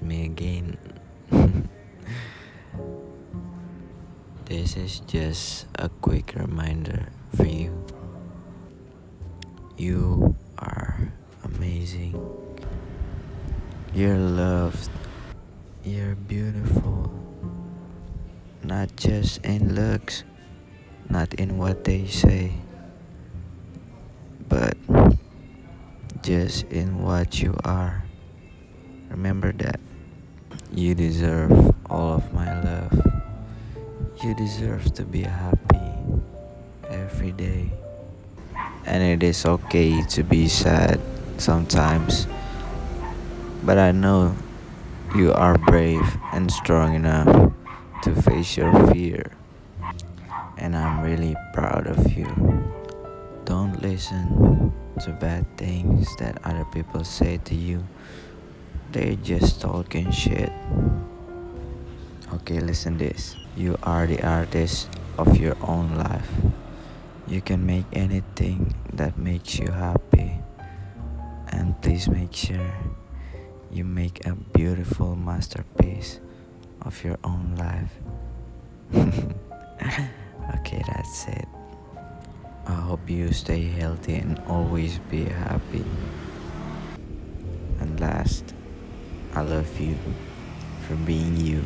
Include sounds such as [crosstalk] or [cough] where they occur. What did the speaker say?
me again. [laughs] this is just a quick reminder for you. You are amazing. You're loved. You're beautiful. Not just in looks, not in what they say, but just in what you are. Remember that. You deserve all of my love. You deserve to be happy every day. And it is okay to be sad sometimes. But I know you are brave and strong enough to face your fear. And I'm really proud of you. Don't listen to bad things that other people say to you. They're just talking shit. Okay, listen this. You are the artist of your own life. You can make anything that makes you happy. And please make sure you make a beautiful masterpiece of your own life. [laughs] okay, that's it. I hope you stay healthy and always be happy. And last, I love you for being you.